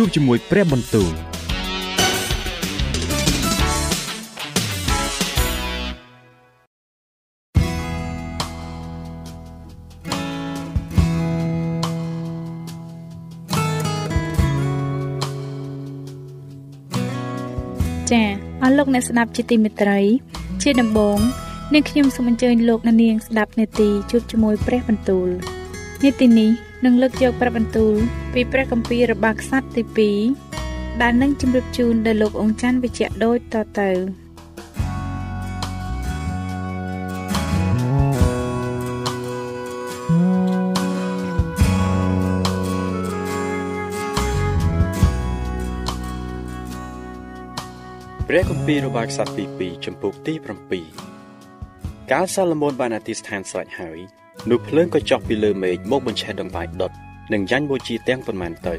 ជួបជាមួយព្រះបន្ទូលចាអស់លោកអ្នកស្ដាប់ជាទីមេត្រី ជាដំបូងនាងខ្ញុំសូមអញ្ជើញលោកអ្នកនាងស្ដាប់នេតិជួបជាមួយព្រះបន្ទូលនេតិនេះ នឹងលើកយកព្រះបន្ទូលពីព្រះគម្ពីររបស់ខ្សត្រទី2ដែលនឹងជម្រាបជូនដល់លោកអង្គច័ន្ទវិជ្ជៈដូចតទៅព្រះគម្ពីររបស់ខ្សត្រទី2ចំពុកទី7កាលសាឡូមោនបានអធិស្ឋានស្រេចហើយ នោះភ្លើងក៏ចុះពីលើមេឃមកបញ្ឆេះដង្វាយដុតនិងយ៉ាញ់បូជាទាំងប៉ុន្មានទៅ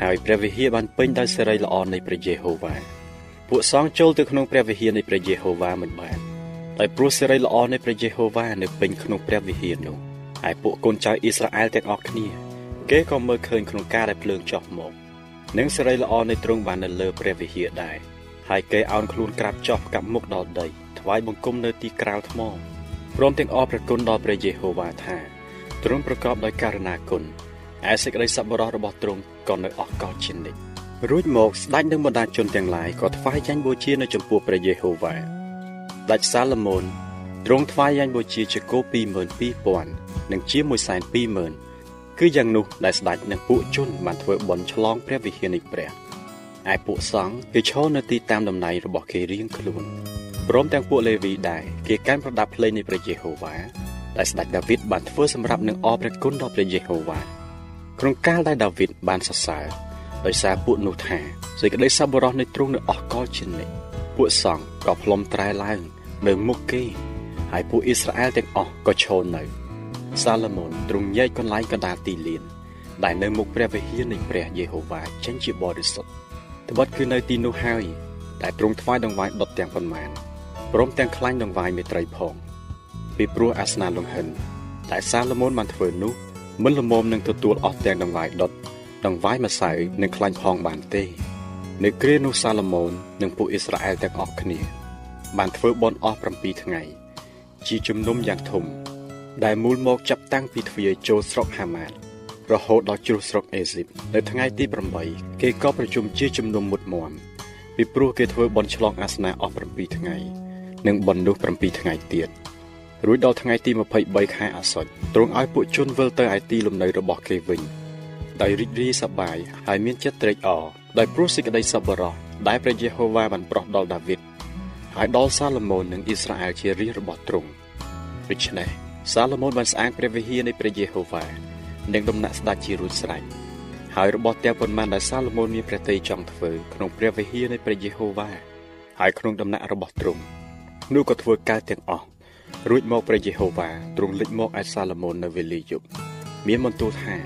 ហើយព្រះវិហារបានពេញដោយសេរីល្អនៃព្រះយេហូវ៉ាពួកសង្ឃចូលទៅក្នុងព្រះវិហារនៃព្រះយេហូវ៉ាមិនបានដោយព្រោះសេរីល្អនៃព្រះយេហូវ៉ានៅពេញក្នុងព្រះវិហារនោះហើយពួកកូនចៅអ៊ីស្រាអែលទាំងអស់គ្នា គេក៏មើលឃើញក្នុងការដែលភ្លើងចុះមកនិងសេរីល្អនៃទ្រង់បាននៅលើព្រះវិហារដែរហើយគេអោនខ្លួនក្រាបចុះកាប់មុខដល់ដីថ្វាយបង្គំនៅទីក្រាលថ្ម ព្រមទាំងអរព្រះគុណដល់ព្រះយេហូវ៉ាថាទ្រង់ប្រកបដោយករណាគុណឯសេចក្តីសប្បុរសរបស់ទ្រង់ក៏នៅអស់កលជានិច្ចរួចមកស្ដេចនឹងបណ្ដាជនទាំងឡាយក៏ថ្វាយយ៉ាញ់បូជានៅចំពោះព្រះយេហូវ៉ាដាច់សាឡូមោនទ្រង់ថ្វាយយ៉ាញ់បូជាជាគោ22000និងជាមួយសែន20000គឺយ៉ាងនោះដែលស្ដេចនិងពួកជនបានធ្វើបន់ឆ្លងព្រះវិហារនៃព្រះឯពួកសង្ឃគេឈរនៅទីតាមតំណែងរបស់គេរៀងខ្លួន ព្រមទាំងពួកលេវីដែរគេកាន់ប្រដាប់ភ្លេងនៃព្រះយេហូវ៉ាដែលស្ដេចដាវីតបានធ្វើសម្រាប់នឹងអរព្រះគុណដល់ព្រះយេហូវ៉ាក្នុងកាលដែលដាវីតបានសរសើរដោយសារពួកនោះថាសេចក្តីសប្បុរសនៃទ្រង់នៅអស់កលជានិច្ចពួកសង្ឃក៏ផ្លុំត្រែឡើងនៅមុខគេហើយពួកអ៊ីស្រាអែលទាំងអស់ក៏ឈរនៅសាឡូមោនទ្រង់ញែកកន្លែងកណ្ដាលទីលានដែលនៅមុខព្រះវិហារនៃព្រះយេហូវ៉ាចេញជាបរិសុទ្ធត្បិតគឺនៅទីនោះហើយដែលទ្រង់ថ្វាយដង្វាយដុតទាំងប៉ុន្មាន ព្រមទាំងខ្លាញ់ដង្វាយមេត្រីផង ពីព្រោះអាសនាលង្ហិនតែសាឡូមោនបានធ្វើនោះមិនល្មមនឹងទទួលអស់ទាំងដង្វាយដុតដង្វាយម្សៅនិងខ្លាញ់ផងបានទេ នៅគ្រានោះសាឡូមោននិងពួកអ៊ីស្រាអែលទាំងអស់គ្នា បានធ្វើបន់អស់7ថ្ងៃ ជាជំនុំយ៉ាងធំ ដែលមូលមកចាប់តាំងពីទ្វារចូលស្រុកហាម៉ាតរហូតដល់ជ្រុះស្រុកអេស៊ីបនៅថ្ងៃទី8គេក៏ប្រជុំជាជំនុំមុតមមពីព្រោះគេធ្វើបន់ឆ្លងអាសនាអស់7ថ្ងៃ និងបន់នោះ7ថ្ងៃទៀតរួចដល់ថ្ងៃទី23ខែអាសត់ទ្រង់ឲ្យពួកជនវិលទៅឯទីលំនៅរបស់គេវិញដោយរីករាយសប្បាយហើយមានចិត្តត្រេកអរដោយព្រោះសេចក្តីសប្បុរសដែលព្រះយេហូវ៉ាបានប្រោះដល់ដាវីតហើយដល់សាឡូមោននិងអ៊ីស្រាអែលជារាជរបស់ទ្រង់ដូច្នេះសាឡូមោនបានស្អាតព្រះវិហារនៃព្រះយេហូវ៉ានិងដំណាក់ស្ដេចជារួចស្រេចហើយរបស់ទាំងប៉ុន្មានដែលសាឡូមោនមានព្រះតីចង់ធ្វើក្នុងព្រះវិហារនៃព្រះយេហូវ៉ាហើយក្នុងដំណាក់របស់ទ្រង់ នោះក៏ធ្វើកើតទាំងអស់រួចមកព្រះយេហូវ៉ាទ្រង់លេចមកឯសាឡូមោននៅវេលាយប់មានបន្ទូលថា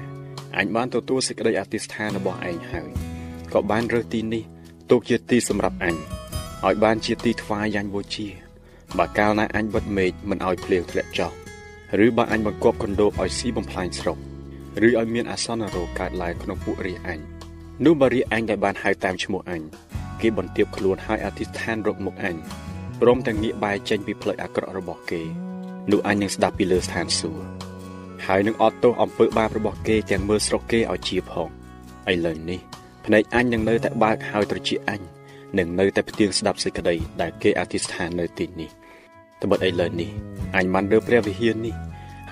អញបានទទួលសេចក្តីអធិស្ឋានរបស់ឯងហើយក៏បានរើសទីនេះទុកជាទីសម្រាប់អញឲ្យបានជាទីថ្វាយយ៉ាញ់បូជាបើកាលណាអញបិទមេឃមិនឲ្យភ្លៀងធ្លាក់ចុះឬបើអញបង្គាប់កណ្ដោបឲ្យស៊ីបំផ្លាញស្រុកឬឲ្យមានអាសន្នរោគកើតឡើងក្នុងពួករាជអញនោះបើរាជអញដែលបានហៅតាមឈ្មោះអញគេបន្ទាបខ្លួនឲ្យអធិដ្ឋានរកមុខអញ ព្រមទាំងងាកបែរចេញពីផ្លូវអាក្រក់របស់គេនោះអញនឹងស្ដាប់ពីលើស្ថានសួគ៌ហើយនឹងអត់ទោសអំពើបាបរបស់គេទាំងមើលស្រុកគេឲ្យជាផងឥឡូវនេះភ្នែកអញនឹងនៅតែបើកហើយត្រចៀកអញនឹងនៅតែផ្ទៀងស្ដាប់សេចក្តីដែលគេអធិស្ឋាននៅទីនេះត្បិតឥឡូវនេះអញបានរើព្រះវិហារនេះ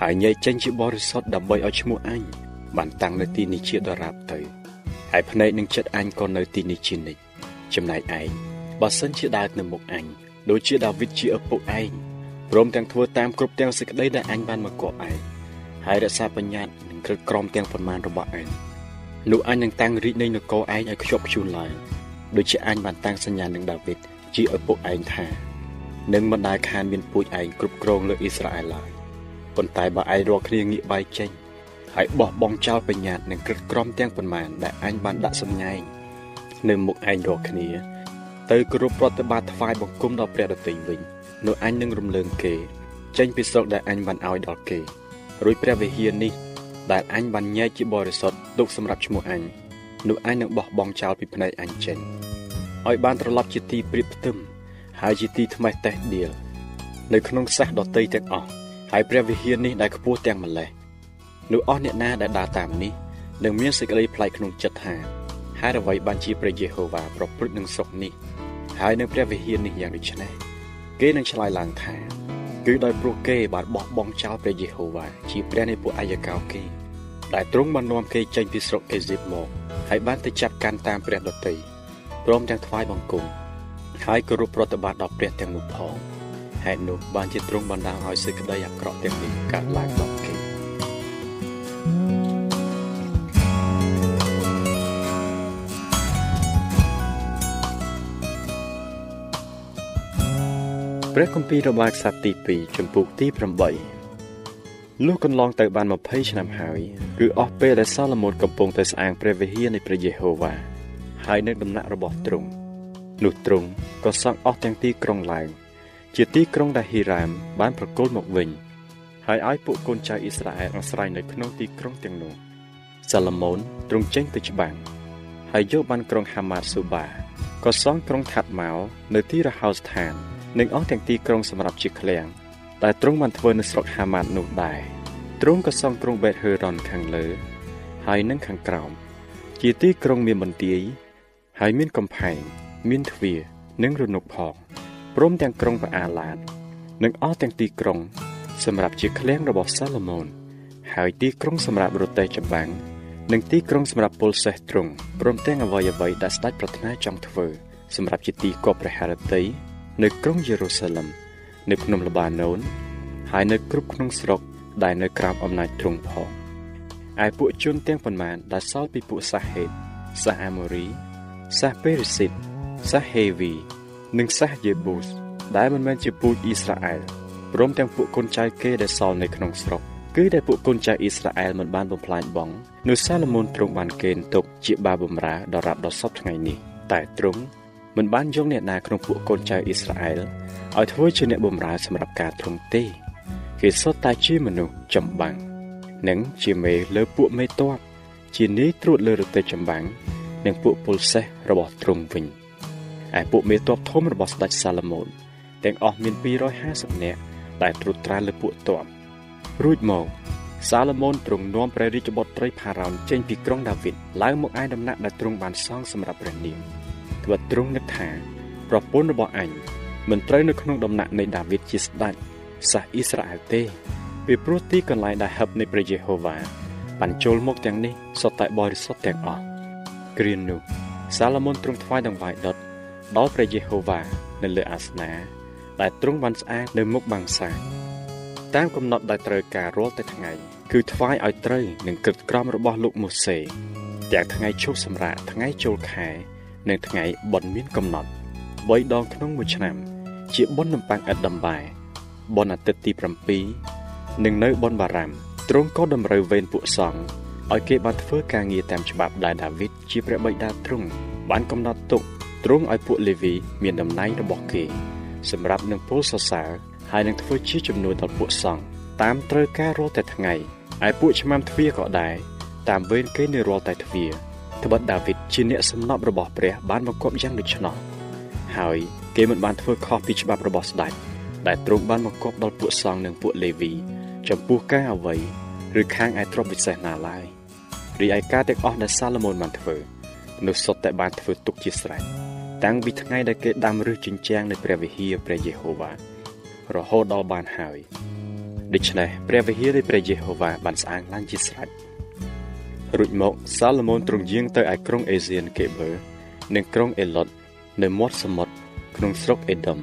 ហើយញែកចេញជាបរិសុទ្ធដើម្បីឲ្យឈ្មោះអញបានតាំងនៅទីនេះជាដរាបទៅហើយភ្នែកនឹងចិត្តអញក៏នៅទីនេះជានិច្ចចំណែកឯងបើសិនជាដើរនៅមុខអញ ដូចជាដាវីតជាឪពុកឯងព្រមទាំងធ្វើតាមគ្រប់ទាំងសេចក្តីដែលអញបានមកគប់ឯងហើយរក្សាបញ្ញត្តិនិងក្រឹតក្រមទាំងប៉ុន្មានរបស់ឯងនោះអញនឹងតាំងរាជនៃនគរឯងឲ្យខ្ជាប់ខ្ជួនឡើងដូចជាអញបានតាំងសញ្ញានឹងដាវីតជាឪពុកឯងថានឹងមិនដែលខានមានពូជឯងគ្រប់គ្រងលើអ៊ីស្រាអែលឡើយប៉ុន្តែបើឯងរកគ្នាងាកបែកចេញហើយបោះបង់ចោលបញ្ញត្តិនិងក្រឹតក្រមទាំងប៉ុន្មានដែលអញបានដាក់សម្ញែងនៅមុខឯងរកគ្នា ទៅគោរពប្រតិបត្តិថ្វាយបង្គំដល់ព្រះដទៃវិញនោះអញនឹងរំលើងគេ ចេញពីស្រុកដែលអញបានឲ្យដល់គេរួចព្រះវិហារនេះដែលអញបានញែកជាបរិសុទ្ធទុកសម្រាប់ឈ្មោះអញនោះអញនឹងបោះបង់ចោលពីភ្នែកអញចេញឲ្យបានត្រឡប់ជាទីព្រៀបផ្ទឹមហើយជាទីថ្មេះតេះដៀលនៅក្នុងសះដតីទាំងអស់ហើយព្រះវិហារនេះដែលខ្ពស់ទាំងម្លេះនោះអស់អ្នកណាដែលដើរតាមនេះនឹងមានសេចក្តីប្លែកក្នុងចិត្តថា ហេតុអ្វីបានជាព្រះយេហូវ៉ាប្រព្រឹត្តនឹងស្រុកនេះ ហើយនៅព្រះវិហារនេះយ៉ាងដូចនេះគេនឹងឆ្លើយឡើងថាគឺដោយព្រោះគេបានបោះបង់ចោលព្រះយេហូវ៉ាជាព្រះនៃពួកអាយកោគេដែលទ្រង់បាននាំគេចេញពីស្រុកអេស៊ីបមកហើយបានទៅចាប់កាន់តាមព្រះដតីព្រមទាំងថ្វាយបង្គំហើយគោរពប្រតិបត្តិដល់ព្រះទាំងនោះផងហេតុនោះបានជាទ្រង់បណ្ដាលឲ្យសេចក្តីអាក្រក់ទាំងនេះកើតឡើងដល់ ព្រះគម្ពីររបាយខ្សត្រទី2ចំពុកទី8លុះកន្លងទៅបាន20ឆ្នាំហើយគឺអស់ពេលដែលសាឡូមោនកំពុងតែស្អាងព្រះវិហារនៃព្រះយេហូវ៉ាហើយនៅដំណាក់របស់ទ្រង់នោះទ្រង់ក៏សង់អស់ទាំងទីក្រុងឡើង ជាទីក្រុងដែលហ៊ីរ៉ាមបានប្រគល់មកវិញ ហើយឲ្យពួកកូនចៅអ៊ីស្រាអែលអាស្រ័យនៅក្នុងទីក្រុងទាំងនោះសាឡូមោនទ្រង់ចេញទៅច្បាំងហើយយកបានក្រុងហាម៉ាតស៊ូបាក៏សង់ក្រុងថាត់ម៉ៅនៅទីរហោស្ថាន និងអស់ទាំងទីក្រុងសម្រាប់ជាឃ្លាំងដែលទ្រង់បានធ្វើនៅស្រុកហាម៉ាតនោះដែរទ្រង់ក៏សង់ក្រុងបេតហឺរ៉ុនខាងលើ ហើយនឹងខាងក្រោម ជាទីក្រុងមានបន្ទាយហើយមានកំផែង មានទ្វារនិងរនុកផងព្រមទាំងក្រុងប៉ាអាឡាតនិងអស់ទាំងទីក្រុង សម្រាប់ជាឃ្លាំងរបស់សាឡូមោនហើយទីក្រុងសម្រាប់រទេះចម្បាំងនិងទីក្រុងសម្រាប់ពលសេះទ្រង់ព្រមទាំងអ្វីអ្វីដែលស្ដេចប្រាថ្នាចង់ធ្វើ សម្រាប់ជាទីគប់ព្រះハរតី នៅក្រុងយេរូសាឡឹមនៅភ្នំលបាណូន ហើយនៅគ្រប់ក្នុងស្រុកដែលនៅក្រោមអំណាចទ្រង់ផងឯពួកជនទាំងប៉ុន្មានដែលសល់ពីពួកសាហេតសាអាម៉ូរីសាសពេរិសិតសាសហេវីនិងសាសយេប៊ូសដែលមិនមែនជាពូជអ៊ីស្រាអែលព្រមទាំងពួកកូនចៅគេដែលសល់នៅក្នុងស្រុកគឺដែលពួកកូនចៅអ៊ីស្រាអែលមិនបានបំផ្លាញបងនោះសាឡូមោនទ្រង់បានកេណ្ឌទុកជាបាបម្រើដល់រាប់ដល់សពថ្ងៃនេះតែទ្រង់ មិនបានយកអ្នកណាក្នុងពួកកូនចៅអ៊ីស្រាអែលឲ្យធ្វើជាអ្នកបម្រើសម្រាប់ការទ្រង់ទេគេសុទ្ធតែជាមនុស្សចម្បាំងនិងជាមេលើពួកមេតបជានាយត្រួតលើរទេះចម្បាំងនិងពួកពលសេះរបស់ទ្រង់វិញឯពួកមេតបធំរបស់ស្ដេចសាឡូមោនទាំងអស់មាន250នាក់ដែលត្រួតត្រាលើពួកទ័ពរួចមកសាឡូមោនទ្រង់នាំព្រះរាជបុត្រីផារ៉ោនចេញពីក្រុងដាវីតឡើងមកឯដំណាក់ដែលទ្រង់បានសង់សម្រាប់ព្រះនាង ត្បិតទ្រង់នឹកថាប្រពន្ធរបស់អញមិនត្រូវនៅក្នុងដំណាក់នៃដាវីតជាស្ដេចសាសអ៊ីស្រាអែលទេពីព្រោះទីកន្លែងដែលហឹបនៃព្រះយេហូវ៉ាបានចូលមកទាំងនេះសុទ្ធតែបរិសុទ្ធទាំងអស់គ្រានោះសាឡូមោនទ្រង់ថ្វាយដង្វាយដុតដល់ព្រះយេហូវ៉ានៅលើអាសនាដែលទ្រង់បានស្អាតនៅមុខបាំងសាតាមកំណត់ដែលត្រូវការរាល់តែថ្ងៃគឺថ្វាយឲ្យត្រូវនឹងគិតក្រមរបស់លោកម៉ូសេទាំងថ្ងៃឈប់សម្រាកថ្ងៃចូលខែ និងថ្ងៃបុណ្យមានកំណត់3ដងក្នុងមួយឆ្នាំ ជាបុណ្យនំប៉័ងឥតដំបែបុណ្យអាទិត្យទី7និងនៅបុណ្យបារ៉ាំទ្រង់ក៏តម្រូវវេនពួកសង្ឃឲ្យគេបានធ្វើការងារតាមច្បាប់ដែលដាវីតជាព្រះបិតាទ្រង់បានកំណត់ទុកទ្រង់ឲ្យពួកលេវីមានតំណែងរបស់គេ សម្រាប់នឹងពលសរសើរហើយនឹងធ្វើជាចំនួនដល់ពួកសង្ឃតាមត្រូវការរាល់តែថ្ងៃឯពួកឆ្មាំទ្វារក៏ដែរតាមវេនគេនៅរាល់តែទ្វារ ត្បិតដាវីតជាអ្នកសំណប់របស់ព្រះបានមកគប់យ៉ាងដូច្នោះហើយគេមិនបានធ្វើខុសពីច្បាប់របស់ស្ដេចដែលទ្រង់បានមកគប់ដល់ពួកសង្ឃនិងពួកលេវី ចំពោះការអ្វីឬខាងឯទ្រព្យវិសេសណាឡើយរីឯការទាំងអស់ដែលសាឡូមោនបានធ្វើនោះសុទ្ធតែបានធ្វើទុកជាស្រេចតាំងពីថ្ងៃដែលគេដាំឫសជញ្ជាំងនៃព្រះវិហារព្រះយេហូវ៉ារហូតដល់បានហើយដូច្នេះព្រះវិហារនៃព្រះយេហូវ៉ាបានស្អាងឡើងជាស្រេច រួចមកសាឡូមោនទ្រង់យាងទៅឯក្រុងអេសៀនកេបឺនិងក្រុងអេឡុតនៅមាត់សមុទ្រក្នុងស្រុកអេដុំ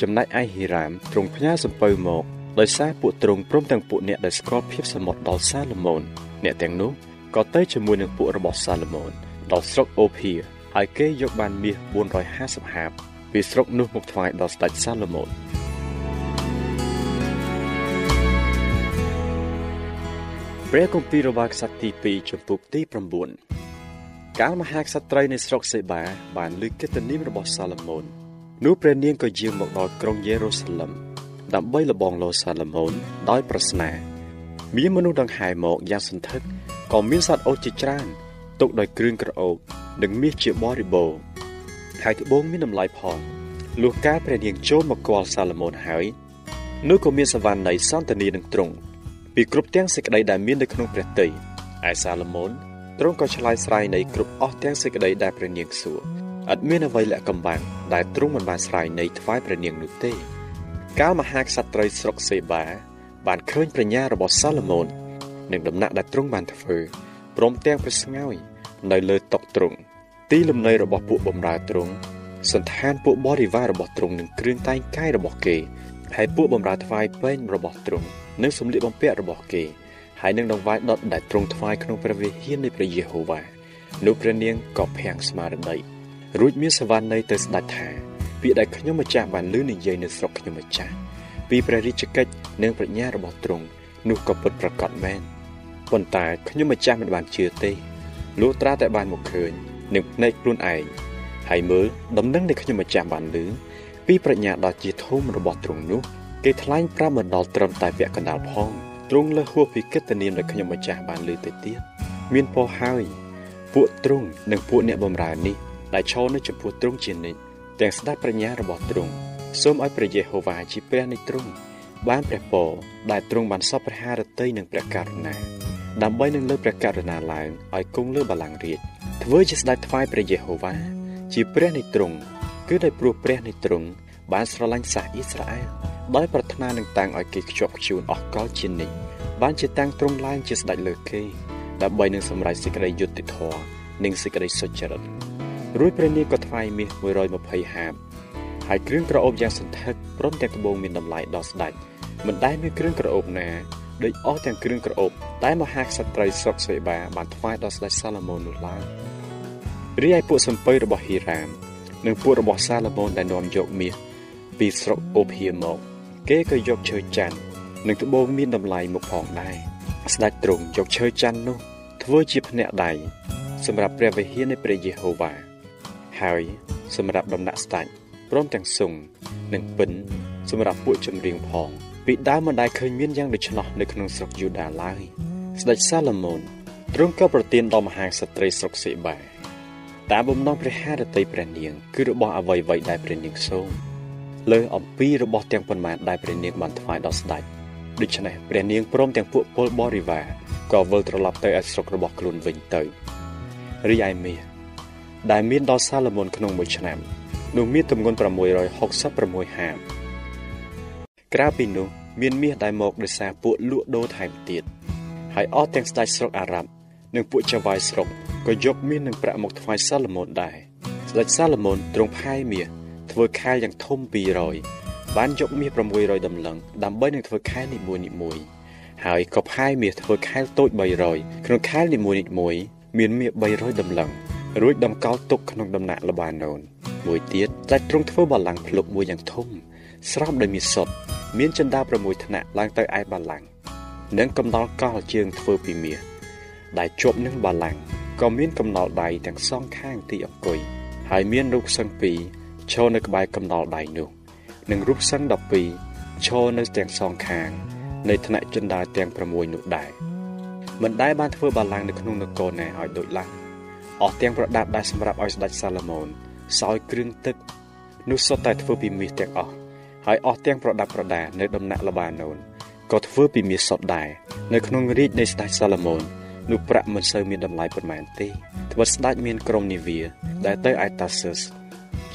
ចំណែកឯហីរ៉ាមទ្រង់ផ្ញើសំពៅមកដោយសារពួកទ្រង់ព្រមទាំងពួកអ្នកដែលស្គាល់ភាពសមុទ្រដល់សាឡូមោនអ្នកទាំងនោះក៏ទៅជាមួយនឹងពួករបស់សាឡូមោនដល់ស្រុកអូភីហើយគេយកបានមាស450ហាបពីស្រុកនោះមកថ្វាយដល់ស្ដេចសាឡូមោន ព្រះគម្ពីររបស់ខ្សត្រទី2ចំពុកទី9កាលមហាក្សត្រីនៃស្រុកសេបា បានលើកកិត្តិនាមរបស់សាឡូមោននោះព្រះនាងក៏យាងមកដល់ក្រុងយេរូសាឡឹមដើម្បីលបងលោសាឡូមោនដោយប្រស្នាមានមនុស្សដង្ហែមកយ៉ាងសន្ធឹកក៏មានសត្វអូសជាច្រើនទុកដោយគ្រឿងក្រអូបនិងមាសជាបរិបូរហើយត្បូងមានតម្លៃផងលុះកាលព្រះនាងចូលមកគាល់សាឡូមោនហើយនោះក៏មានសវណ្ណនៃសន្តានីនឹងទ្រង់ ពីគ្រប់ទាំងសេចក្តីដែលមាននៅក្នុងព្រះទ័យឯសាឡូមោនទ្រង់ក៏ឆ្លើយស្រាយនៃគ្រប់អស់ទាំងសេចក្តីដែលព្រះនាងសួរឥតមានអ្វីលាក់កំបាំងដែលទ្រង់មិនបានស្រាយនៃថ្វាយព្រះនាងនោះទេ កាលមហាក្សត្រីស្រុកសេបា បានឃើញប្រាជ្ញារបស់សាឡូមោននិងដំណាក់ដែលទ្រង់បានធ្វើព្រមទាំងព្រះស្ងោយនៅលើតុទ្រង់ទីលំនៅរបស់ពួកបម្រើទ្រង់សន្តានពួកបរិវាររបស់ទ្រង់និងគ្រឿងតែងកាយរបស់គេហើយពួកបម្រើថ្វាយពេញរបស់ទ្រង់ និងសម្លៀកបំពាក់របស់គេហើយនឹងដង្វាយដុតដែលទ្រង់ថ្វាយក្នុងព្រះវិហារនៃព្រះយេហូវ៉ានោះព្រះនាងក៏ភាំងស្មារតីរួចមានសវណ្ណីទៅស្ដេចថាពាក្យដែលខ្ញុំម្ចាស់បានលើនិយាយនៅស្រុកខ្ញុំម្ចាស់ពីព្រះរាជកិច្ចនិងប្រាជ្ញារបស់ទ្រង់នោះក៏ពិតប្រាកដមែនប៉ុន្តែខ្ញុំម្ចាស់មិនបានជឿទេលុះត្រាតែបានមកឃើញនឹងភ្នែកខ្លួនឯងហើយមើលដំណឹងនៃខ្ញុំម្ចាស់បានលឺពីប្រាជ្ញាដ៏ជាធំរបស់ទ្រង់នោះ គេថ្លែងប្រាប់មិនដល់ត្រឹមតែវគ្គកណ្ដាលផងទ្រង់លើសហួសពីកិត្តិនាមដែលខ្ញុំម្ចាស់បានលើទៅទៀតមានពោហើយពួកទ្រង់និងពួកអ្នកបម្រើនេះដែលឈរនៅចំពោះទ្រង់ជានិច្ចទាំងស្ដេចប្រាជ្ញារបស់ទ្រង់សូមឲ្យព្រះយេហូវ៉ាជាព្រះនៃទ្រង់បានព្រះពរដែលទ្រង់បានសពព្រះハរតីនិងព្រះករុណាដើម្បីនឹងលើព្រះករុណាឡើងឲ្យគង់លើបល្ល័ង្ករាជធ្វើជាស្ដេចថ្វាយព្រះយេហូវ៉ាជាព្រះនៃទ្រង់គឺដោយព្រោះព្រះនៃទ្រង់បានស្រឡាញ់សាសអ៊ីស្រាអែល ដោយប្រាថ្នានឹងតាំងឲ្យគេខ្ជាប់ខ្ជួនអស់កលជានិច្ចបានជាតាំងទ្រង់ឡើងជាស្ដេចលើគេដើម្បីនឹងសម្រេចសេចក្តីយុត្តិធម៌និងសេចក្តីសុចរិតរួចព្រះនាងក៏ថ្វាយមាស120ហាបហើយគ្រឿងក្រអូបយ៉ាងសន្ធឹកព្រមទាំងត្បូងមានតម្លៃដល់ស្ដេចមិនដែលមានគ្រឿងក្រអូបណាដូចអស់ទាំងគ្រឿងក្រអូបតែមហាក្សត្រីស្រុកសេបាបានថ្វាយដល់ស្ដេចសាឡូមោននោះឡើយរីឯពួកសំពៅរបស់ហីរ៉ាមនិងពួករបស់សាឡូមោនដែលនាំយកមាសពីស្រុកអូភៀមក គេក៏យកឈើច័ន្ទនិងត្បូងមានតម្លៃមកផងដែរស្ដេចទ្រង់យកឈើច័ន្ទនោះ ធ្វើជាភ្នាក់ដៃសម្រាប់ព្រះវិហារនៃព្រះយេហូវ៉ាហើយសម្រាប់ដំណាក់ស្ដេចព្រមទាំងសុងនិងពិនសម្រាប់ពួកចម្រៀងផង ពីដើមមិនដែលឃើញមានយ៉ាងដូច្នោះនៅក្នុងស្រុកយូដាឡើយស្ដេចសាឡូមោនទ្រង់ក៏ប្រទានដល់មហាក្សត្រីស្រុកសេបាតាមបំណងព្រះハរតីព្រះនាង គឺរបស់អ្វីៗដែលព្រះនាងសូម លើអំពីរបស់ទាំងប៉ុន្មានដែលព្រះនាងបានថ្វាយដល់ស្ដេចដូច្នេះព្រះនាងព្រមទាំងពួកពលបរិវារក៏វិលត្រឡប់ទៅឯស្រុករបស់ខ្លួនវិញទៅរីឯមាសដែលមានដល់សាឡូមោនក្នុងមួយឆ្នាំនោះមានទម្ងន់666ហាបក្រៅពីនោះមានមាសដែលមកដោយសារពួកលក់ដូរថែមទៀតហើយអស់ទាំងស្ដេចស្រុកអារ៉ាប់និងពួកចៅវាយស្រុកក៏យកមាសនិងប្រាក់មកថ្វាយសាឡូមោនដែរស្ដេចសាឡូមោនទ្រង់ផាយមាស ធ្វើខែលយ៉ាងធំ200បានយកមាស600ដំឡឹងដើម្បីនឹងធ្វើខែលនីមួយនីមួយហើយក៏ផាយមាសធ្វើខែលតូច300ក្នុងខែលនីមួយនីមួយមានមាស300ដំឡឹងរួចដំកល់ទុកក្នុងដំណាក់លបាណូនមួយទៀតតែទ្រង់ធ្វើបល្ល័ង្កភ្លុកមួយយ៉ាងធំស្រោមដោយមាសសុទ្ធមានចិន្តា6ថ្នាក់ឡើងទៅឯបល្ល័ង្កនិងកំណល់កលជើងធ្វើពីមាសដែលជាប់នឹងបល្ល័ង្កក៏មានកំណល់ដៃទាំងសងខាងទីអង្គុយហើយមានរូបសង្ឃពីរ ឈរនៅក្បែរកំណល់ដៃនោះនិងរូបសង្ឃ12ឈរនៅទាំងសងខាង នៃថ្នាក់ចិន្តាទាំង6នោះដែរមិនដែលបានធ្វើបល្ល័ង្កនៅក្នុងនគរណាឲ្យដូចឡើយអស់ទាំងប្រដាប់ដែលសម្រាប់ឲ្យស្ដេចសាឡូមោនសោយគ្រឿងទឹកនោះសុទ្ធតែធ្វើពីមាសទាំងអស់ហើយអស់ទាំងប្រដាប់ប្រដានៅដំណាក់លបាណូនក៏ធ្វើពីមាសសុទ្ធដែរនៅក្នុងរាជនៃស្ដេចសាឡូមោននោះប្រាក់មិនសូវមានតម្លៃប៉ុន្មានទេត្បិតស្ដេចមានក្រុមនាវាដែលទៅឯតាសឹស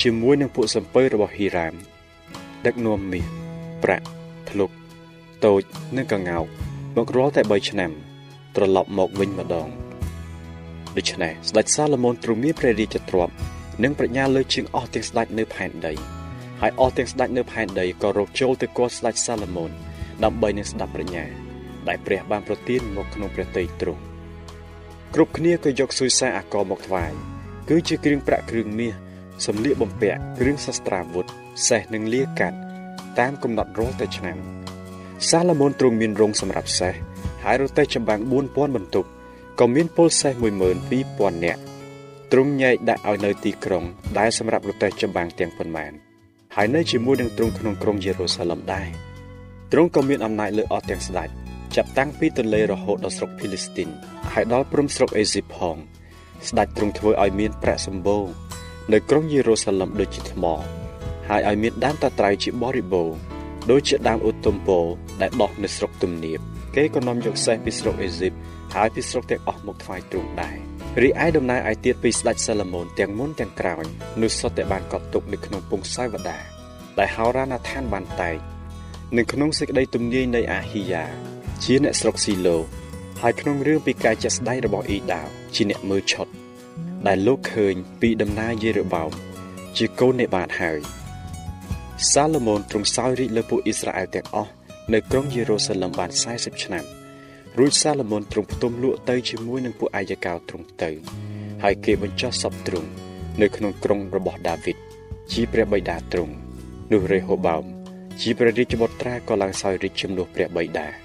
ជាមួយនឹងពួកសំពៅរបស់ហ៊ីរ៉ាមដឹកនាំមាសប្រាក់ភ្លុកតូចនិងកងោកមករលតែ3ឆ្នាំ ត្រឡប់មកវិញម្ដងដូច្នេះស្ដេចសាឡូមោនទ្រង់មានព្រះរាជទ្រព្យនិងប្រាជ្ញាលើជាងអស់ទាំងស្ដេចនៅផែនដីហើយអស់ទាំងស្ដេចនៅផែនដីក៏រកចូលទៅគាល់ស្ដេចសាឡូមោនដើម្បីនឹងស្ដាប់ប្រាជ្ញា ដែលព្រះបានប្រទានមកក្នុងព្រះទ័យទ្រង់គ្រប់គ្នាក៏យកសុយសាអាករមកថ្វាយគឺជាគ្រឿងប្រាក់គ្រឿងមាស សម្លៀកបំពាក់គ្រឿងសស្ត្រាវុធសេះនិងលាកាត់តាមកំណត់រាល់តែឆ្នាំសាឡូមោនទ្រង់មានរោងសម្រាប់សេះហើយរទេះចម្បាំង4000បន្ទុកក៏មានពលសេះ12000នាក់ទ្រង់ញែកដាក់ឲ្យនៅទីក្រុង ដែលសម្រាប់រទេះចម្បាំងទាំងប៉ុន្មានហើយនៅជាមួយនឹងទ្រង់ក្នុងក្រុងយេរូសាឡឹមដែរទ្រង់ក៏មានអំណាចលើអស់ទាំងស្ដេចចាប់តាំងពីទន្លេរហូតដល់ស្រុកភីលីស្ទីនហើយដល់ព្រំស្រុកអេស៊ីបផងស្ដេចទ្រង់ធ្វើឲ្យមានប្រាក់សម្បូរ នៅក្រុងយេរូសាឡឹមដូចជាថ្ម ហើយឲ្យមានដើមតាត្រៃជាបរិបូរណ៍ដូចជាដើមឧត្តមពលដែលដុះនៅស្រុកទំនាបគេក៏នាំយកសេះពីស្រុកអេស៊ីបហើយពីស្រុកទាំងអស់មកថ្វាយទ្រង់ដែររីឯដំណើរឲ្យទៀតពីស្ដេចសាឡូមោនទាំងមុនទាំងក្រោយនោះសុទ្ធតែបានកត់ទុកនៅក្នុងពងសាវតាដែលហោរាណាថានបានតែងនៅក្នុងសេចក្តីទំនាយនៃអាហ៊ីយ៉ាជាអ្នកស្រុកស៊ីឡូហើយក្នុងរឿងពីការចាក់ស្ដាយរបស់អ៊ីដាវជាអ្នកមើលឆុត ដែលលោកឃើញពីដំណើរយេរូបោមជាកូននេបាតហើយសាឡូមោនទ្រង់សោយរាជលើពួកអ៊ីស្រាអែលទាំងអស់នៅក្រុងយេរូសាឡឹមបាន40ឆ្នាំរួចសាឡូមោនទ្រង់ផ្ទុំលក់ទៅជាមួយនឹងពួកអាយកោទ្រង់ទៅ ហើយគេបញ្ចុះសពទ្រង់នៅក្នុងក្រុងរបស់ដាវីតជាព្រះបិតាទ្រង់នោះរេហូបោមជាព្រះរាជបុត្រាក៏ឡើងសោយរាជជំនួសព្រះបិតា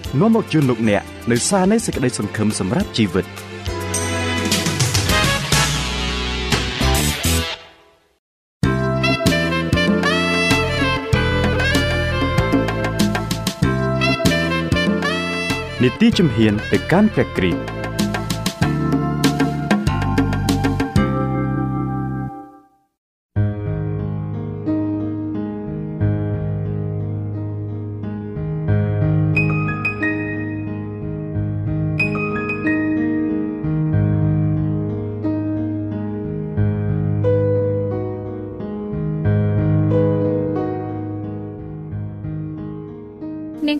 នាំមកជូនលោកអ្នកនៅសារនៃសេចក្តីសង្ឃឹមសម្រាប់ជីវិត។នីតិជំហានទៅកាន់ព្រះគ្រីស្ទ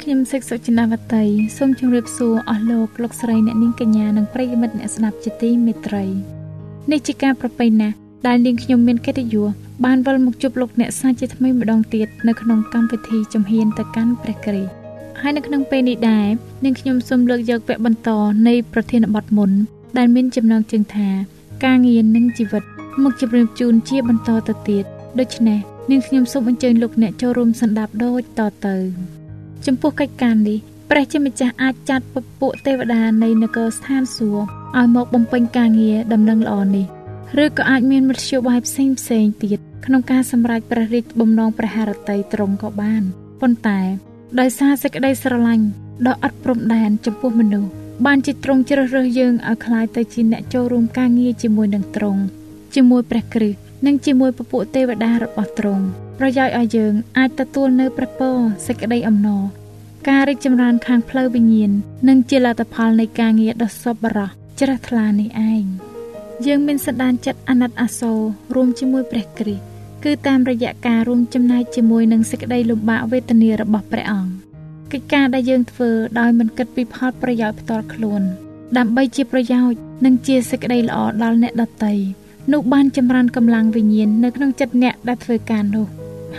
សិកសុចិនាវតីសូមជម្រាបសួរអស់លោកលោកស្រីអ្នកនាងកញ្ញានិងប្រិយមិត្តអ្នកស្ដាប់ជាទីមេត្រីនេះជាការប្រពៃណាស់ដែលនាងខ្ញុំមានកិត្តិយសបានវិលមកជួបលោកអ្នកសាជាថ្មីម្ដងទៀតនៅក្នុងកម្មវិធីជំហានទៅកាន់ព្រះគ្រីស្ទហើយនៅក្នុងពេលនេះដែរនាងខ្ញុំសូមលើកយកវគ្គបន្តនៃប្រធានបទមុន ដែលមានចំណងជើងថា ការងារនិងជីវិត មកជម្រាបជូនជាបន្តទៅទៀតដូច្នេះនាងខ្ញុំសូមអញ្ជើញលោកអ្នកចូលរួមស្ដាប់ដូចតទៅ ចំពោះកិច្ចការនេះព្រះជាម្ចាស់អាចចាត់ពពួកទេវតានៃនគរស្ថានសួគ៌ឲ្យមកបំពេញការងារដំណឹងល្អនេះឬក៏អាចមានមធ្យោបាយផ្សេងផ្សេងទៀតក្នុងការសម្រេចព្រះរាជបំណងព្រះハរតីត្រង់ក៏បានប៉ុន្តែដោយសារសេចក្តីស្រឡាញ់ដ៏អត់ព្រំដែនចំពោះមនុស្សបានជាទ្រង់ជ្រើសរើសយើងឲ្យក្លាយទៅជាអ្នកចូលរួមការងារជាមួយនឹងទ្រង់ជាមួយព្រះគ្រីស្ទនិងជាមួយពពួកទេវតារបស់ទ្រង់ ប្រយោជន៍ឲ្យយើងអាចទទួលនៅព្រះពរសេចក្តីអំណរការរីកចម្រើនខាងផ្លូវវិញ្ញាណនិងជាលទ្ធផលនៃការងារដ៏សប្បុរសជ្រះថ្លានេះឯងយើងមានសន្តានចិត្តអាណិតអាសូររួមជាមួយព្រះគ្រីស្ទគឺតាមរយៈការរួមចំណែកជាមួយនឹងសេចក្តីលំបាកវេទនារបស់ព្រះអង្គកិច្ចការដែលយើងធ្វើដោយមិនគិតពីផលប្រយោជន៍ផ្ទាល់ខ្លួន ដើម្បីជាប្រយោជន៍និងជាសេចក្តីល្អដល់អ្នកដទៃនោះបានចម្រើនកម្លាំងវិញ្ញាណនៅក្នុងចិត្តអ្នកដែលធ្វើការនោះ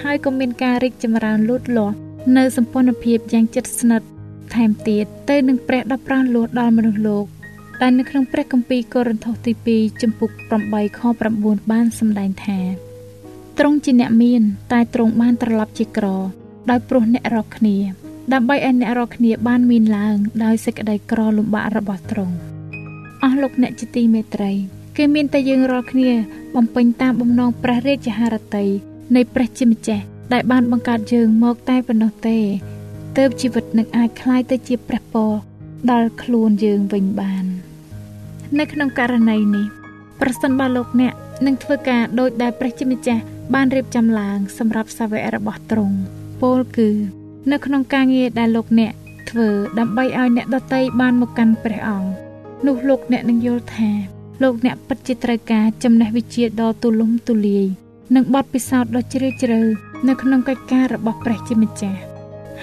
ហើយក៏មានការរីកចម្រើនលូតលាស់នៅសម្ព័ន្ធភាពយ៉ាងជិតស្និទ្ធថែមទៀតទៅនឹងព្រះដ៏ប្រោះលោះដល់មនុស្សលោកដែលនៅក្នុងព្រះគម្ពីរកូរិនថូសទី2ចំពុក8ខ9បានសម្ដែងថាទ្រង់ជាអ្នកមាន តែទ្រង់បានត្រឡប់ជាក្រ ដោយព្រោះអ្នករកគ្នា ដើម្បីឲ្យអ្នករាល់គ្នាបានមានឡើងដោយសេចក្តីក្រលំបាករបស់ទ្រង់អស់លោកអ្នកជាទីមេត្រីគឺមានតែយើងរាល់គ្នា បំពេញតាមបំណងព្រះរាជហឫទ័យ នៃព្រះជាម្ចាស់ដែលបានបង្កើតយើងមកតែប៉ុណ្ណោះទេទើបជីវិតនឹងអាចคล้ายទៅជាព្រះពរដល់ខ្លួនយើងវិញបាន នៅក្នុងករណីនេះប្រសិនបើលោកអ្នកនឹងធ្វើការដោយដែលព្រះជាម្ចាស់បានរៀបចំឡើងសម្រាប់សាវករបស់ទ្រង់ពោលគឺ នៅក្នុងការងារដែលលោកអ្នកធ្វើដើម្បីឲ្យអ្នកដតីបានមកកាន់ព្រះអង្គនោះលោកអ្នកនឹងយល់ថាលោកអ្នកពិតជាត្រូវការចំណេះវិជ្ជាដ៏ទូលំទូលាយ និងបទពិសោធន៍ដ៏ជ្រាលជ្រៅនៅក្នុងកិច្ចការរបស់ព្រះជាម្ចាស់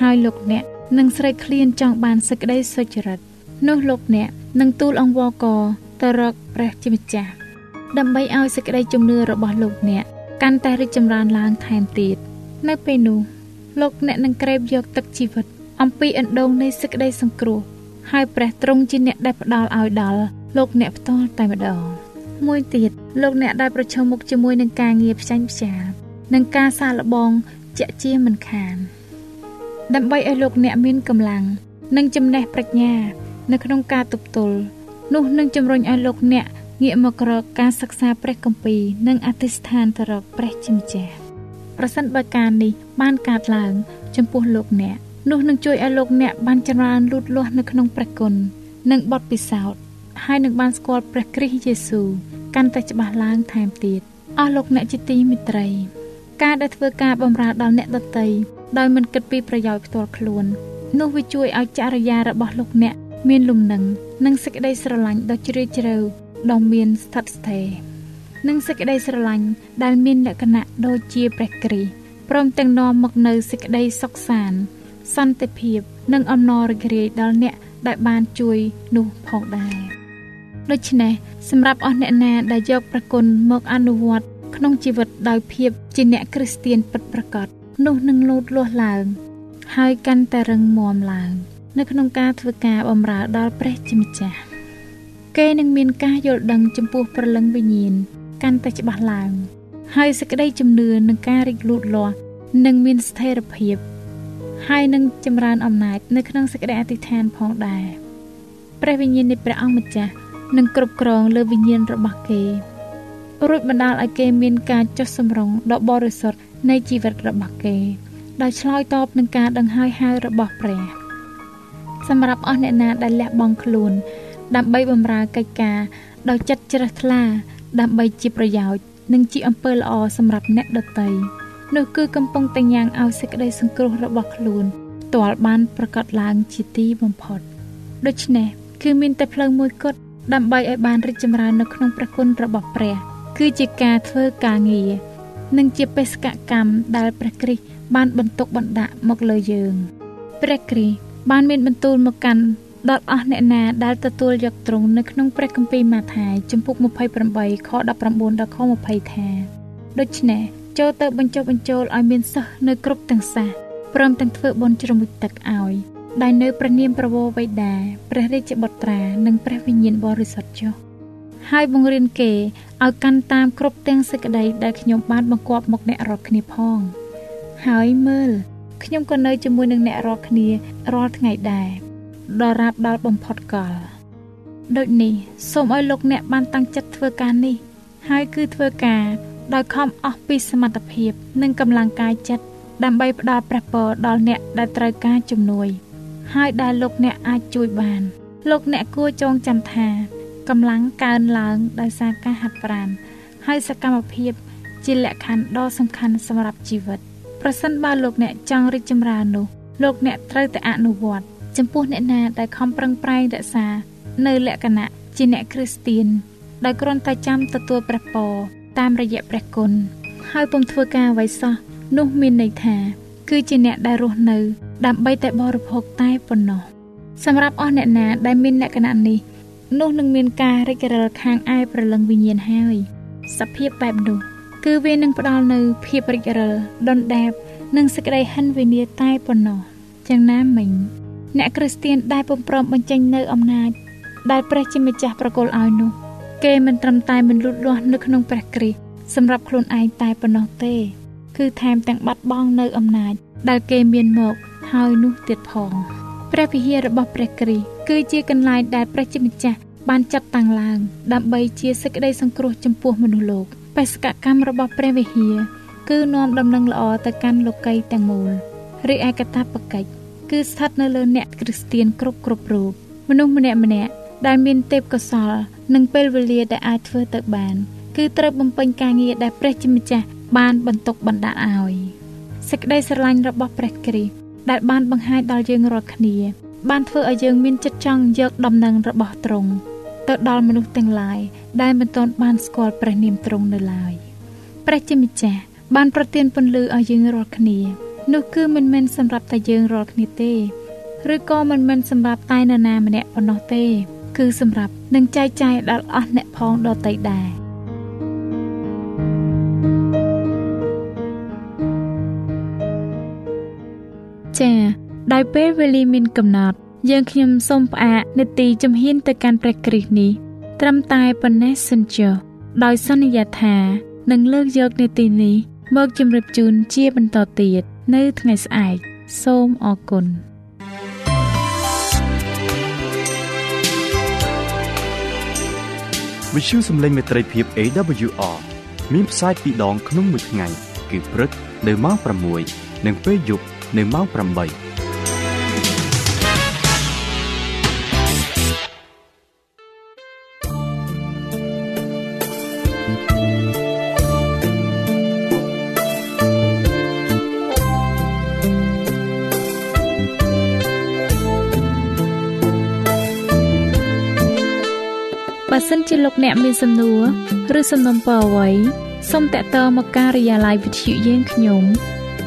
ហើយលោកអ្នកនឹងស្រេកឃ្លានចង់បានសេចក្តីសុចរិតនោះលោកអ្នកនឹងទូលអង្វរកទៅរកព្រះជាម្ចាស់ដើម្បីឲ្យសេចក្តីជំនឿរបស់លោកអ្នកកាន់តែរីកចម្រើនឡើងថែមទៀតនៅពេលនោះលោកអ្នកនឹងក្រេបយកទឹកជីវិតអំពីអណ្ដូងនៃសេចក្តីសង្គ្រោះហើយព្រះទ្រង់ជាអ្នកដែលផ្ដល់ឲ្យដល់លោកអ្នកផ្ទាល់តែម្ដងមួយទៀត លោកអ្នកដែលប្រឈមមុខជាមួយនឹងការងារផ្ចាញ់ផ្ចាលនិងការសាកល្បងជាក់ជាមិនខាន ដើម្បីឲ្យលោកអ្នកមានកម្លាំងនិងចំណេះប្រាជ្ញា នៅក្នុងការទប់ទល់នោះនឹងជំរុញឲ្យលោកអ្នកងាកមករកការសិក្សាព្រះគម្ពីរនិងអធិស្ឋានទៅរកព្រះជាម្ចាស់ប្រសិនបើការនេះបានកើតឡើង ចំពោះលោកអ្នកនោះនឹងជួយឲ្យលោកអ្នកបានចម្រើនលូតលាស់នៅក្នុងព្រះគុណនិងបទពិសោធន៍ហើយនឹងបានស្គាល់ព្រះគ្រីស្ទយេស៊ូវ កាន់តែច្បាស់ឡើងថែមទៀតអស់លោកអ្នកជាទីមេត្រីការដែលធ្វើការបម្រើដល់អ្នកដទៃដោយមិនគិតពីប្រយោជន៍ផ្ទាល់ខ្លួន នោះវាជួយឲ្យចរិយារបស់លោកអ្នក មានលំនឹងនិងសេចក្តីស្រឡាញ់ដ៏ជ្រាលជ្រៅដ៏មានស្ថិតស្ថេរនិងសេចក្តីស្រឡាញ់ដែលមានលក្ខណៈដូចជាព្រះគ្រីស្ទព្រមទាំងនាំមកនូវសេចក្តីសុខសាន្តសន្តិភាព និងអំណររីករាយដល់អ្នកដែលបានជួយនោះផងដែរ ដូច្នេះសម្រាប់អស់អ្នកណាដែលយកប្រគុណមកអនុវត្តក្នុងជីវិតដោយភាពជាអ្នកគ្រីស្ទៀនពិតប្រាកដនោះនឹងលូតលាស់ឡើង ហើយកាន់តែរឹងមាំឡើង នៅក្នុងការធ្វើការបម្រើដល់ព្រះជាម្ចាស់គេនឹងមានការយល់ដឹងចំពោះព្រលឹងវិញ្ញាណកាន់តែច្បាស់ឡើង ហើយសេចក្តីជំនឿនឹងការរីកលូតលាស់នឹងមានស្ថិរភាព ហើយនឹងចម្រើនអំណាចនៅក្នុងសេចក្តីអធិដ្ឋានផងដែរព្រះវិញ្ញាណនៃព្រះអង្គម្ចាស់ នឹងគ្រប់គ្រងលើវិញ្ញាណរបស់គេរួចបណ្ដាលឲ្យគេមានការចុះសម្រុងដ៏បរិសុទ្ធនៃជីវិតរបស់គេដោយឆ្លើយតបនឹងការដង្ហើយហៅរបស់ព្រះសម្រាប់អស់អ្នកណាដែលលះបង់ខ្លួន ដើម្បីបម្រើកិច្ចការដោយចិត្តជ្រះថ្លា ដើម្បីជាប្រយោជន៍និងជាអំពើល្អសម្រាប់អ្នកដទៃនោះគឺកំពុងតែញ៉ាំងឲ្យសេចក្តីសង្គ្រោះរបស់ខ្លួនផ្ទាល់បានប្រកាសឡើងជាទីបំផុតដូច្នេះគឺមានតែផ្លូវមួយគត់ ដើម្បីឲ្យបានរីកចម្រើននៅក្នុងព្រះគុណរបស់ព្រះ គឺជាការធ្វើការងារនិងជាបេសកកម្មដែលព្រះគ្រីស្ទបានបន្ទុកបណ្ដាក់មកលើយើងព្រះគ្រីស្ទបានមានបន្ទូលមកកាន់ដល់អស់អ្នកណាដែលទទួលយកទ្រង់នៅក្នុងព្រះគម្ពីរម៉ាថាយជំពូក28ខ19ដល់ខ20ថាដូច្នេះចូលទៅបញ្ចុះបញ្ចូលឲ្យមានសិស្សនៅគ្រប់ទាំងសាសព្រមទាំងធ្វើបុណ្យជ្រមុជទឹកឲ្យ ដែលនៅព្រះនាមប្រវោវេដាព្រះរាជបុត្រា និងព្រះវិញ្ញាណបរិសុទ្ធចុះហើយបង្រៀនគេឲ្យកាន់តាមគ្រប់ទាំងសេចក្តីដែលខ្ញុំបានបង្គាប់មកអ្នករាល់គ្នាផង ហើយមើលខ្ញុំក៏នៅជាមួយនឹងអ្នករាល់គ្នារាល់ថ្ងៃដែរដល់រាប់ដល់បំផុតកលដូចនេះសូមឲ្យលោកអ្នកបានតាំងចិត្តធ្វើការនេះ ហើយគឺធ្វើការដោយខំអស់ពីសមត្ថភាព និងកម្លាំងកាយចិត្តដើម្បីផ្ដល់ព្រះពរដល់អ្នកដែលត្រូវការជំនួយ ហើយដែលលោកអ្នកអាចជួយបាន លោកអ្នកគួរចងចាំថាកម្លាំងកើនឡើងដោយសារការហាត់ប្រាណហើយសកម្មភាពជាលក្ខខណ្ឌដ៏សំខាន់សម្រាប់ជីវិតប្រសិនបើលោកអ្នកចង់រីកចម្រើននោះលោកអ្នកត្រូវតែអនុវត្តចំពោះអ្នកណាដែលខំប្រឹងប្រែងរក្សា នៅលក្ខណៈជាអ្នកគ្រីស្ទៀនដោយគ្រាន់តែចាំទទួលព្រះពរតាមរយៈព្រះគុណហើយពុំធ្វើការអ្វីសោះនោះមានន័យថា គឺជាអ្នកដែលរស់នៅ ដើម្បីតែបរិភោគតែប៉ុណ្ណោះសម្រាប់អស់អ្នកណាដែលមានលក្ខណៈនេះនោះនឹងមានការរិចរិលខាងឯប្រលឹងវិញ្ញាណហើយសភាពបែបនោះគឺវានឹងផ្ដល់នៅភាពរិចរិលដុនដាបនិងសេចក្តីហិនវិនាតែប៉ុណ្ណោះយ៉ាងណាមិញអ្នកគ្រីស្ទៀនដែលពុំព្រមបញ្ចេញនៅអំណាចដែលព្រះជាម្ចាស់ប្រគល់ឲ្យនោះគេមិនត្រឹមតែមិនលូតលាស់នៅក្នុងព្រះគ្រីស្ទសម្រាប់ខ្លួនឯងតែប៉ុណ្ណោះទេ គឺថែមទាំងបាត់បង់នៅអំណាចដែលគេមានមកហើយនោះទៀតផងព្រះវិហាររបស់ព្រះគ្រីស្ទគឺជាកន្លែងដែលព្រះជាម្ចាស់បានចាត់តាំងឡើង ដើម្បីជាសេចក្តីសង្គ្រោះចំពោះមនុស្សលោកបេសកកម្មរបស់ព្រះវិហារគឺនាំដំណឹងល្អទៅកាន់លោកីទាំងមូលរីឯកតាបកិច្ចគឺស្ថិតនៅលើអ្នកគ្រីស្ទៀនគ្រប់គ្រប់រូបមនុស្សម្នាក់ម្នាក់ដែលមានទេពកោសល និងពេលវេលាដែលអាចធ្វើទៅបាន គឺត្រូវបំពេញការងារដែលព្រះជាម្ចាស់ បានបន្ទុកបណ្ដាក់ឲ្យសេចក្តីស្រឡាញ់របស់ព្រះគ្រីស្ទដែលបានបង្ហាញដល់យើងរាល់គ្នា បានធ្វើឲ្យយើងមានចិត្តចង់យកដំណឹងរបស់ទ្រង់ទៅដល់មនុស្សទាំងឡាយដែលមិនទាន់បានស្គាល់ព្រះនាមទ្រង់នៅឡើយព្រះជាម្ចាស់បានប្រទានពន្លឺឲ្យយើងរាល់គ្នានោះគឺមិនមែនសម្រាប់តែយើងរាល់គ្នាទេឬក៏មិនមែនសម្រាប់តែនរណាម្នាក់ប៉ុណ្ណោះទេ គឺសម្រាប់នឹងចែកចាយដល់អស់អ្នកផងដទៃដែរ ចា៎ដោយពេលវេលាមានកំណត់ យើងខ្ញុំសូមផ្អាកនេតិជំហានទៅកាន់ព្រះគ្រីស្ទនេះ ត្រឹមតែប៉ុណ្ណេះសិនចុះដោយសន្យាថានឹងលើកយកនេតិនេះមកជម្រាបជូនជាបន្តទៀតនៅថ្ងៃស្អែកសូមអរគុណវិទ្យុសំឡេងមេត្រីភាព AWR មានផ្សាយពីរដងក្នុងមួយថ្ងៃគឺព្រឹកនៅម៉ោង6និងពេលយប់ នៅម៉ោង8បើសិនជាលោកអ្នកមានសំណួរឬសំណុំពរអ្វីសូមតាក់ទងមកការិយាល័យវិទ្យុយើងខ្ញុំ